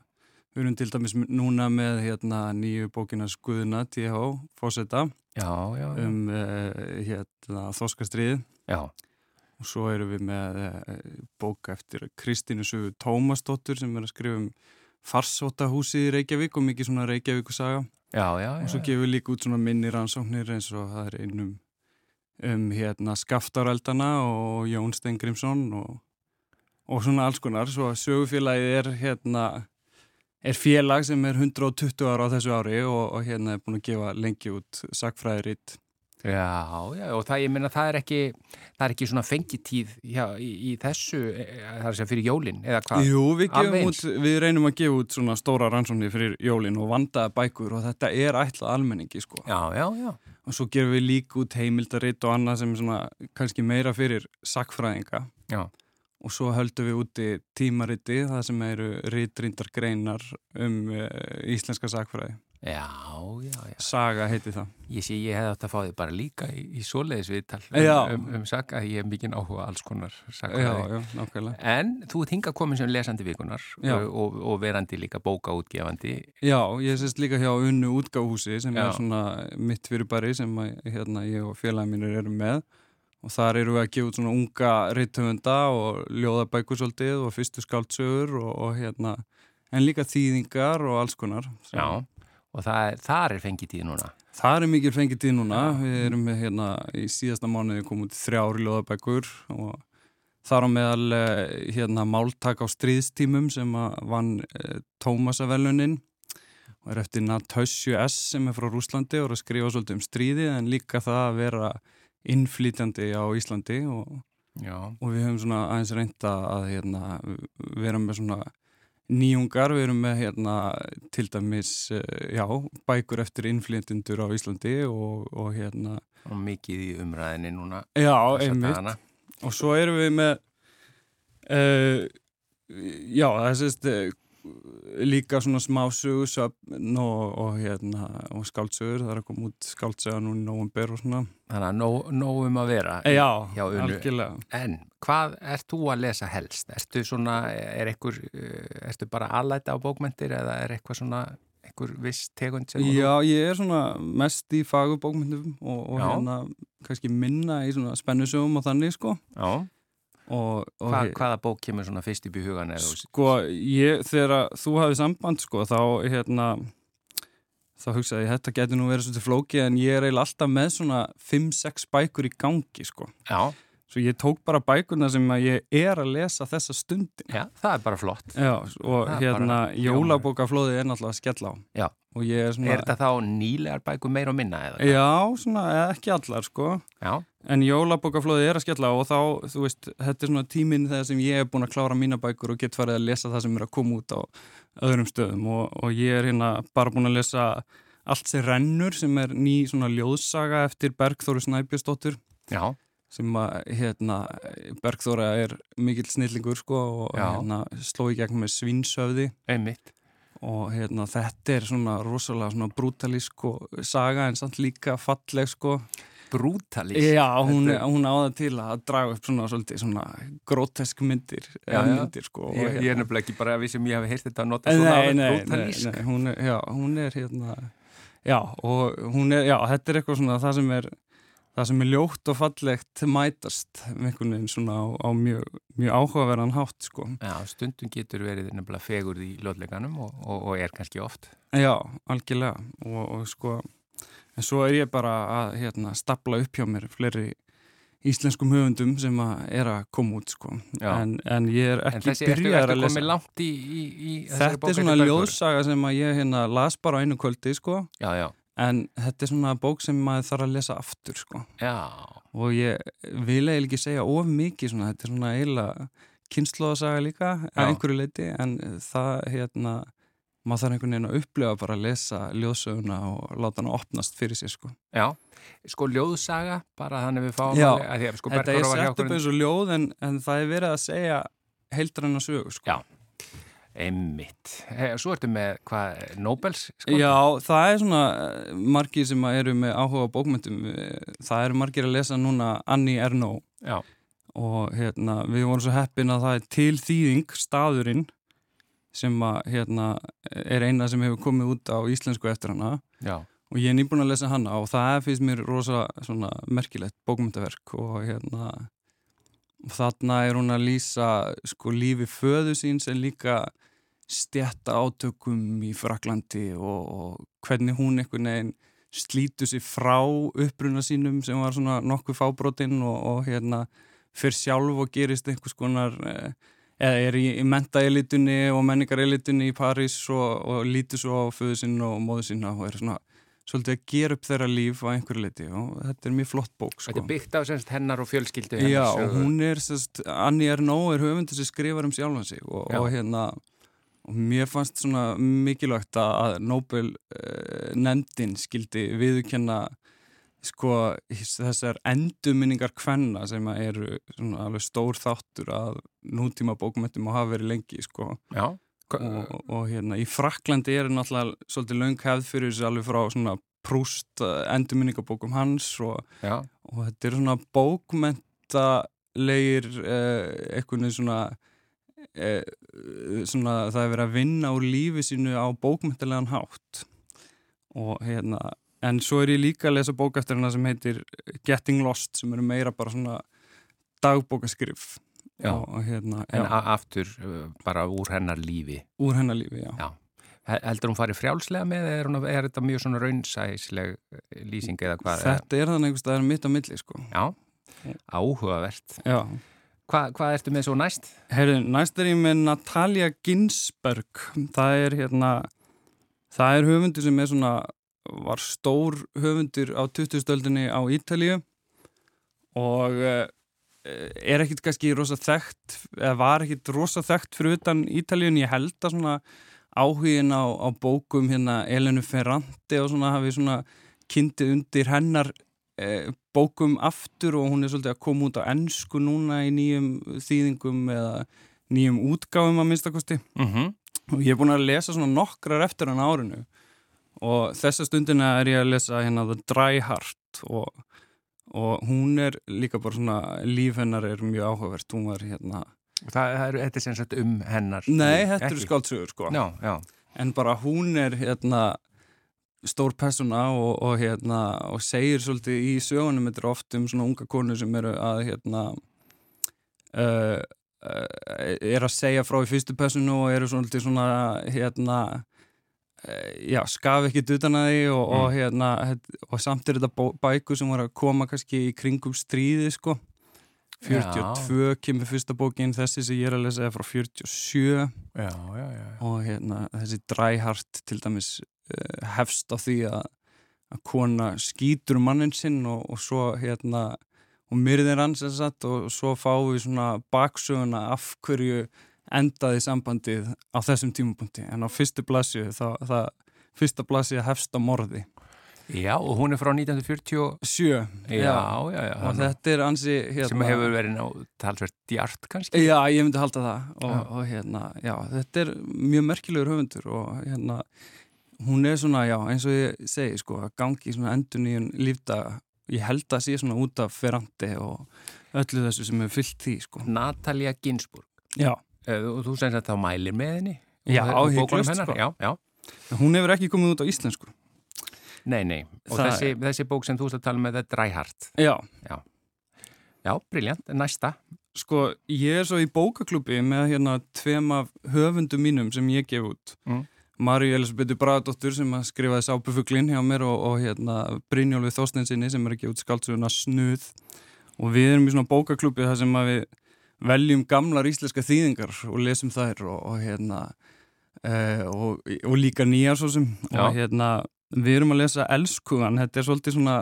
við erum til dæmis núna með hérna nýju bókina Skuðuna, T.H. Fósetta Já, já, já. um uh, hérna Þoskastriðið já. og svo erum við með uh, bóka eftir Kristínu Sögu Tómasdóttur sem er að skrifa um farsótahúsið í Reykjavík og mikið svona Reykjavíkusaga Já, já, já. og svo gefum við líka út svona minni rannsóknir eins og það er einum um hérna Skaftáreldana og Jón Stengrimsson og, og svona alls konar svo sögufélagið er hérna er félag sem er 120 ára á þessu ári og, og hérna er búin að gefa lengi út sakfræðiritt Já, já, og það, ég minna, það er ekki, það er ekki svona fengitíð já, í, í þessu, e, það er að segja fyrir jólinn, eða hvað? Jú, við, út, við reynum að gefa út svona stóra rannsóknir fyrir jólin og vandaða bækur og þetta er ætlað almenningi sko Já, já, já. og svo gerum við líka út heimildaritt og annað sem er svona kannski meira fyrir sakfræðinga Já. Og svo höldum við úti tímariti það sem eru ritrindar greinar um uh, íslenska sakfræði Já, já, já. Saga heiti það Ég sé, ég hefði átt að fá þig bara líka í, í svoleiðis viðtal um, Já. um, um saka, ég hef mikið áhuga alls konar Já, sakfræði. já, nákvæmlega En þú ert hingað komin sem lesandi vikunar Já. og, og, verandi líka bókaútgefandi. Já, ég sést líka hjá unnu útgáhúsi sem Já. er svona mitt fyrirbæri sem að, hérna, ég og félagi mínir eru með og þar eru við að gefa út svona unga reythöfunda og ljóðabækur svolítið og fyrstu skáldsögur og, og hérna en líka þýðingar og alls konar. Já, og það er, þar er fengitíð núna. Það er mikil fengið tíð núna, við erum með hérna í síðasta mánuði komið út þrjári ljóðabækur og þar á meðal eh, hérna máltak á stríðstímum sem að vann eh, Tómasavelunin og er eftir Natasju S sem er frá Rúslandi og er að skrifa svolítið um stríði en líka það að vera innflýtjandi á Íslandi og, og við höfum svona aðeins reynda að hérna, vera með svona nýjungar, við erum með hérna til dæmis, eh, já, bækur eftir innflýtjendur á Íslandi og, og hérna, og mikið í umræðinni núna. já, einmitt. og svo erum við með uh, já, það sérst uh, líka svona smásugusöfn og, og hérna og skáldsögur, það er að koma út skáldsöga nú í nóvumber og svona Þannig að nóg, nóg um að vera. já, hjá Unu. algjörlega En hvað ert þú að lesa helst? Ertu svona, er ekkur, ertu bara aðlæta á bókmentir eða er eitthvað svona, ekkur viss tegund sem Já, ég er svona mest í fagubókmyndum og, og Já. hérna kannski minna í svona spennusögum og þannig sko? Já. Og, og Hva, hvaða bók kemur svona fyrst upp í hugan eða þú Sko, ég, þegar þú hafið samband, sko, þá, hérna, þá hugsaði ég, þetta getur nú verið svolítið flókið, en ég er eiginlega alltaf með svona 5-6 bækur í gangi, sko. Já, Svo ég tók bara bækurna sem að ég er að lesa þessa stundin. já, það er bara flott. Já, og Það hérna, jólabókaflóðið er náttúrulega að skella á. Já. Er svona... Er þetta þá nýlegar bækur meir og minna eða? Já, svona, ekki allar, sko. Já, En jólabókaflóðið er að skella á og þá, þú veist, þetta er svona tíminn þegar sem ég er búin að klára mína bækur og get farið að lesa það sem er að koma út á öðrum stöðum og, og ég er hérna bara búin að lesa Allt sem rennur sem er ný svona ljóðsaga eftir Bergþóru Snæbjörnsdóttur já, sem að, hérna, Bergþóra er mikill snillingur, sko, og hérna sló í gegn með svinsöfði einmitt. og hérna, þetta er svona rosalega svona brútalísk og saga en samt líka falleg sko. Brútalísk? Já, hún, þetta... hún áða til að draga upp svona, svolítið, svona grótesk myndir, já, myndir sko, ég, ég er hérna- nefnilega ekki bara að við sem ég hef heist þetta að nota svona nei, nei, brútalísk. nei, hún er, Já, hún er hérna já, og hún er, já, þetta er eitthvað svona það sem er það sem er ljótt og fallegt mætast einhvern veginn svona á, á mjög, mjög áhugaverðan hátt sko. Já, stundum getur verið nefnilega fegur í lótleikanum og, og, og er kannski oft. Já, algjörlega. Og, og sko, en svo er ég bara að hérna, stapla upp hjá mér fleiri íslenskum höfundum sem að er að koma út sko. En, en ég er ekki byrjar að lesa í, í, í Þetta er svona ljóðsaga sem að ég hérna, las bara á einu kvöldi sko. Já, já en þetta er svona bók sem maður þarf að lesa aftur sko. og ég vil eiginlega ekki segja of mikið svona, þetta er svona eiginlega kynnslóðasaga líka að einhverju leiti en það hérna maður þarf einhvern veginn að upplifa bara að lesa ljóðsöguna og láta hana opnast fyrir sér sko. Já, sko ljóðsaga bara þannig við fáum Já, að, að sko, þetta er sett upp eins og ljóð en, en það er verið að segja heildrann að sögu sko. Já Einmitt. Hey, svo ertu með hvað, Nobels? Sko? Já, það er svona eh, margir sem eru með áhuga á bókmyndum. Það eru margir að lesa núna Annie Ernaux Já. og hérna, við vorum svo heppin að það er til þýðing, staðurinn, sem að, hérna, er eina sem hefur komið út á íslensku eftir hana. Já. Og ég er nýbúin að lesa hana og það finnst mér rosa svona merkilegt bókmyndaverk og hérna þarna er hún að lýsa sko lífi föðu síns en líka stjætta átökum í Fraklandi og, og hvernig hún einhvern veginn slítu sér frá uppruna sínum sem var svona nokkuð fábrotinn og, og hérna fyrir sjálf og gerist einhvers konar eh, eða er í, í mentaelitunni og menningarelitunni í París og, og lítur svo á föðu sín og móðu sína og er svona svolítið að gera upp þeirra líf á einhverju liti og þetta er mjög flott bók sko. Þetta er byggt á semst hennar og fjölskyldu hennar Já, og hún er semst, Annie Ernaux er höfundur sem skrifar um sjálfan sig og, og hérna og mér fannst svona mikilvægt að Nobel uh, nefndin skildi viðkenna sko þessar enduminningar kvenna sem eru svona alveg stór þáttur að nútíma bókumöttum og hafa verið lengi sko. Og, og hérna í Fraklandi er náttúrulega svolítið laung hefð fyrir þessu alveg frá svona prúst eh, endurminningabókum hans og, og þetta er svona bókmentalegir eh, eitthvað svona, eh, svona það er verið að vinna úr lífi sínu á bókmentalegan hátt. Og hérna en svo er ég líka að lesa bók eftir hana sem heitir Getting Lost sem eru meira bara svona dagbókaskrif. Og, hérna, en aftur uh, bara úr hennar lífi. Úr hennar lífi, já, já. heldur hún farið frjálslega með eða er, er þetta mjög svona raunsæsleg lýsing eða hvað þetta er þannig að það er mitt á milli sko. já, áhugavert. Já Hva, hvað ertu með svo næst? Herri, næst er ég með Natalia Ginsberg það er hérna það er höfundur sem er svona var stór höfundur á 2000-stöldinni á Ítalíu og Eh, er ekkit kannski rosa þekkt eða var ekkit rosa þekkt fyrir utan Ítalíun, ég held að svona áhugin á, á bókum hérna Elenu Ferrante og svona hafi svona kynnti undir hennar bókum aftur og hún er svolítið að koma út á ennsku núna í nýjum þýðingum eða nýjum útgáfum að minnstakosti mm -hmm. og ég er búin að lesa svona nokkrar eftir hann árinu. Og þessa stundina er ég að lesa hérna The Dry Heart og og hún er líka bara svona líf hennar er mjög áhugavert. Hún var hérna Það er, er sem sagt um hennar Nei, þetta eru skáltsugur sko. Já, já. en bara hún er hérna stór persóna og, og hérna og segir svolítið í sögunum þetta er oft um svona unga konu sem eru að hérna uh, uh, er að segja frá í fyrstu personu og eru svolítið svona hérna Eh, já, skaf ekki utan að því og, mm. og, hérna, og samt er þetta bæku sem var að koma kannski í kringum stríði sko 42 já. kemur fyrsta bókin þessi sem ég er að lesa er frá 47 já, já, og hérna, þessi dræhart til dæmis uh, hefst á því að, að kona skýtur mannin sinn og, og svo hérna og myrðir hans og svo fáum við svona baksöguna af hverju endaði sambandið á þessum tímapunkti. En á fyrstu blasju það, það fyrsta blasju hefst á morði Já, og hún er frá 1947 Sjö, Já, já, já, og þetta er ansi hérna, sem hefur verið ná talsvert djart kannski? Já, ég myndi halda það. Og, Já. og hérna, já, þetta er mjög merkilegur höfundur og hérna hún er svona, já, eins og ég segi sko, að gangi í svona endun í lífdaga ég held að sé svona út af ferandi og öllu þessu sem hefur fyllt því sko. Natalia Ginsburg Já, Eh, og þú segir að þá mælir með henni? Já, hennar, sko. já, já. hún hefur ekki komið út á íslensku Nei, nei, og Það- þessi, þessi bók sem þú ert að tala með þetta er Dry Heart. Já, Já, briljant, næsta. Sko, ég er svo í bókaklúbi með hérna tveim af höfundum mínum sem ég gef út. Mm. Maríu Elisabethu Bragadóttur sem að skrifaði sápufuglin hjá mér og, og hérna Brynjólfi Þorstensinni sem er að gefa út skaldsuguna Snuð. Og við erum í svona bókaklúbi þar sem að við veljum gamlar íslenska þýðingar og lesum þær og, og hérna uh, og, og líka nýjar svo sem. Já. og hérna við erum að lesa Elskugan, þetta er svolítið svona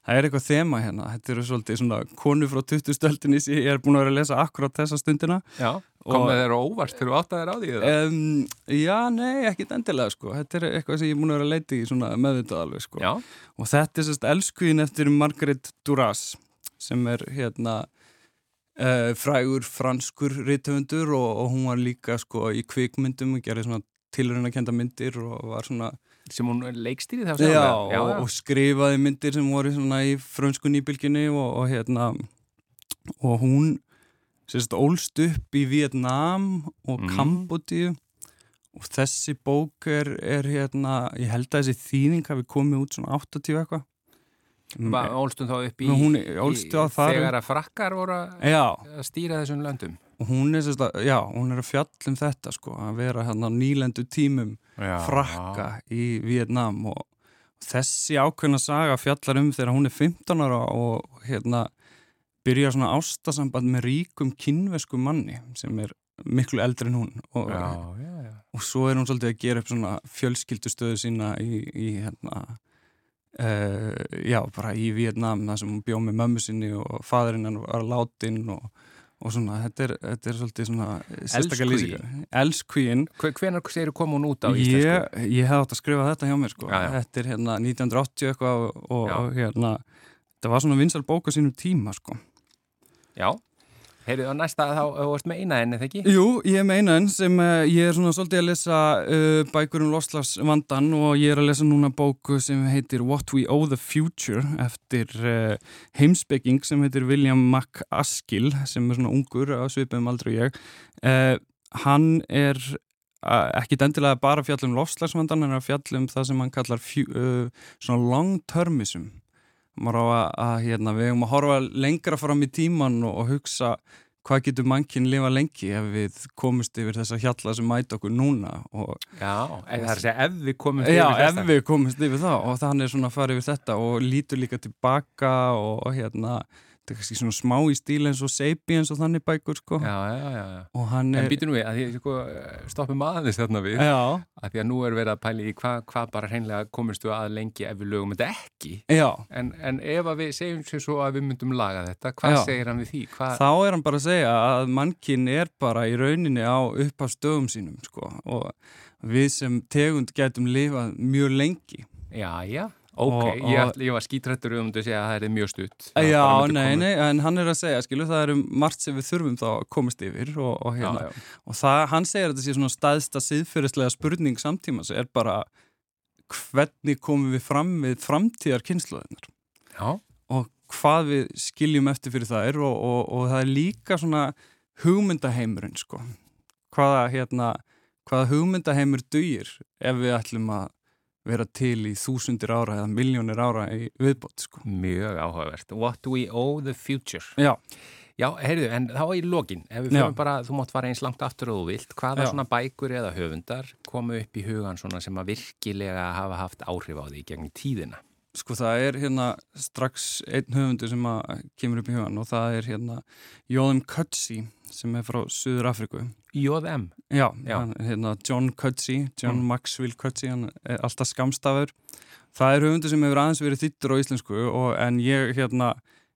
það er eitthvað þema hérna, þetta eru svolítið svona konu frá 20 stöldinni sem ég er búin að vera að lesa akkurat þessa stundina. Já, Og- kom með þeirra óvart þegar þú átt að þeirra á því eða? um, Já, nei, ekkit endilega sko. Þetta er eitthvað sem ég er búin að vera að leita í svona meðvitað alveg sko. Já, og þetta er sérst elskuðin eftir Margaret Duras sem er hérna uh, frægur franskur rithöfundur og, og hún var líka sko í kvikmyndum og gerði svona tilröndakenda myndir og var svona sem hún leikstýri þá já, sjálf og, skrifaði myndir sem voru svona í frönsku nýbylginni og, og hérna og hún sérst ólst upp í Vietnam og Mhm. Kambodíu og þessi bók er, er hérna, ég held að þessi þýðing hafi komið út svona 80 eitthvað. Ólstum þá upp í, í þar þegar að frakkar voru að Já, stýra þessum löndum hún er sérst já, hún er að fjalla um þetta sko, að vera hérna á nýlendu tímum já. frakka í Vietnam og þessi ákveðna saga fjallar um þegar hún er 15 ára og hérna byrja svona ástasamband með ríkum kynvesku manni sem er miklu eldri en hún og, Já, já, já. og svo er hún svolítið að gera upp svona fjölskyldustöðu sína í, í hérna uh, já, bara í Vietnam þar sem hún bjóð með mömmu sinni og fadurinn hann var látin og, og svona, þetta er, þetta er svolítið svona Elskhugi. lýsingar. Elskvíin Hve- Hvenær segir kom hún út á íslensku? Ég, ég hef átt að skrifa þetta hjá mér sko. Já, já. Þetta er hérna 1980 eitthvað og, og hérna þetta var svona vinsal bóka sínum tíma sko. Já, heyrðu á næsta þá þú varst með eina enni, þegar ekki? Jú, ég meina enn sem uh, ég er svona svolítið að lesa uh, bækur um loslasvandan og ég er að lesa núna bóku sem heitir What We Owe the Future eftir uh, heimspeking sem heitir William McAskill sem er svona ungur á svipum aldrei ég hann er uh, ekkit endilega bara að fjalla um lofslagsvandan en að fjalla um það sem hann kallar fjú, svona long-termism maður á að, að hérna, við hefum að horfa lengra fram í tíman og, og hugsa hvað getur mannkinn lifa lengi ef við komumst yfir þessa hjalla sem mæta okkur núna og Já, það er að segja ef við komum Já, ef við komumst yfir það og þannig er svona að fara yfir þetta og lítur líka tilbaka og, og hérna þetta er kannski svona smá í stíl eins og Sapiens og þannig bækur sko. Já, já, já, já. og hann En er býtum við, að því sko, stoppum aðeins þarna við, Já, að því að nú er verið að pæli í hvað hva bara hreinlega komumst við að lengi ef við lögum þetta ekki. já. En, en ef við segjum sér svo að við myndum laga þetta, hvað segir hann við því? Hvað, þá er hann bara að segja að mannkinn er bara í rauninni á upphafstöðum sínum sko. Og við sem tegund getum lifað mjög lengi. Já, já, ok, Og- ég, og- ætla- ég var skítrættur um að segja að það er mjög stutt. Það Já, nei, nei, en hann er að segja, skilu, það eru margt sem við þurfum þá að komast yfir og, og Já, hérna, já. og það, hann segir að þetta sé svona staðsta siðferðislega spurning samtímas er bara hvernig komum við fram við framtíðar kynnslóðinar Já, og hvað við skiljum eftir fyrir og, og, og það er líka svona hugmyndaheimurinn sko. Hvaða hérna hvaða hugmyndaheimur dugir ef við ætlum að vera til í þúsundir ára eða miljónir ára í viðbót sko mjög áhugavert. What we owe the future. Já, Já, heyrðu, en þá í lokin, ef við fyrir bara, þú mátt fara eins langt aftur og þú vilt, hvaða Já. svona bækur eða höfundar komu upp í hugan svona sem að virkilega hafa haft áhrif á því gegnum tíðina? sko það er hérna strax einn höfundur sem að kemur upp í hugan og það er hérna Jóðum Cutsey sem er frá Suður Afriku J.M. Já, Já. Hann, hérna John Cutsey, John Mm. Maxwell Cutsey hann er alltaf skamstafur það er höfundur sem hefur aðeins verið þittur á íslensku og, en ég hérna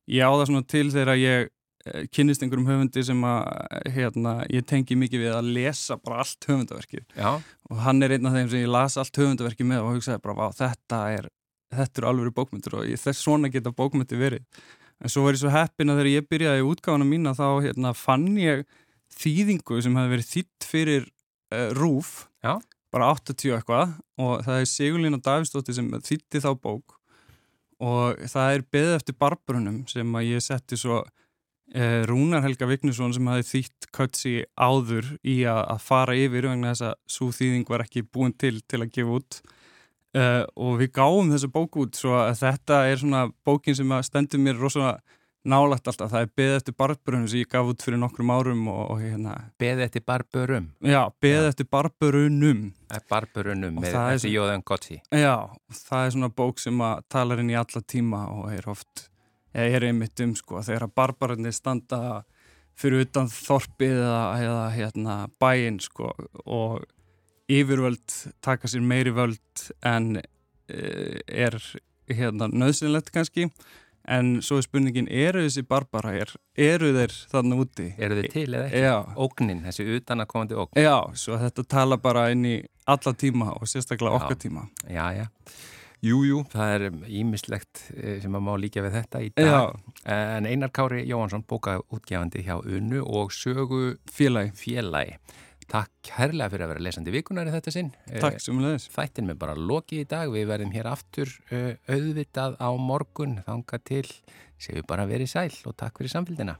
ég á það svona til þegar ég eh, kynnist einhverjum höfundi sem að hérna, ég tengi mikið við að lesa bara allt höfundaverkið Já, og hann er einn af þeim sem ég las allt höfundaverkið með og hugsaði bara, vá, þetta er þetta eru alveg bókmyndir og þess svona geta bókmyndir verið en svo var ég svo heppin að þegar ég byrjaði í útgáðana mína þá hérna, fann ég þýðingu sem hefði verið þýtt fyrir uh, Rúf Já. bara 80 eitthvað og það er Sigurlín og Davíðsdóttir sem þýtti þá bók og það er beðið eftir barbrunum sem að ég setti svo uh, Rúnar Helga Vignesson sem hafi þýtt Kötsi áður í að, að fara yfir vegna þess að svo þýðing var ekki búin til til að gefa út uh, og við gáum þessu bók út svo að þetta er svona bókin sem stendur mér rosalega nálagt alltaf, það er beðið eftir barburunum sem ég gaf út fyrir nokkrum árum og, og hérna, Beðið eftir barburum, já, beðið eftir barburunum eh, barburunum Og með svo- Jóðan Gotsi. já, það er svona bók sem að talar inn í alla tíma og er oft eða er einmitt um sko, þegar að barbararnir standa fyrir utan þorpið eða, eða hérna bæinn sko og yfirvöld taka sér meiri völd en uh, er hérna nöðsynlegt kannski en svo er spurningin, eru þessi barbara hér, eru þeir þarna úti? Eru þið til eða ekki? Já, Ógnin, þessi utan að komandi ógn. já, svo þetta tala bara inn í alla tíma og sérstaklega Já. okkar tíma. Já, já. Jú, jú, það er ímislegt sem að má líka við þetta í dag. Já, En Einar Kári Jóhansson, bókaútgefandi hjá Unnu og sögu félagi. félagi. Takk herlega fyrir að vera lesandi vikunar í þetta sinn. Takk sem leðis. Þættin með bara lokið í dag. Við verðum hér aftur uh, auðvitað á morgun. Þanga til, séu bara verið sæl og takk fyrir samfélgina.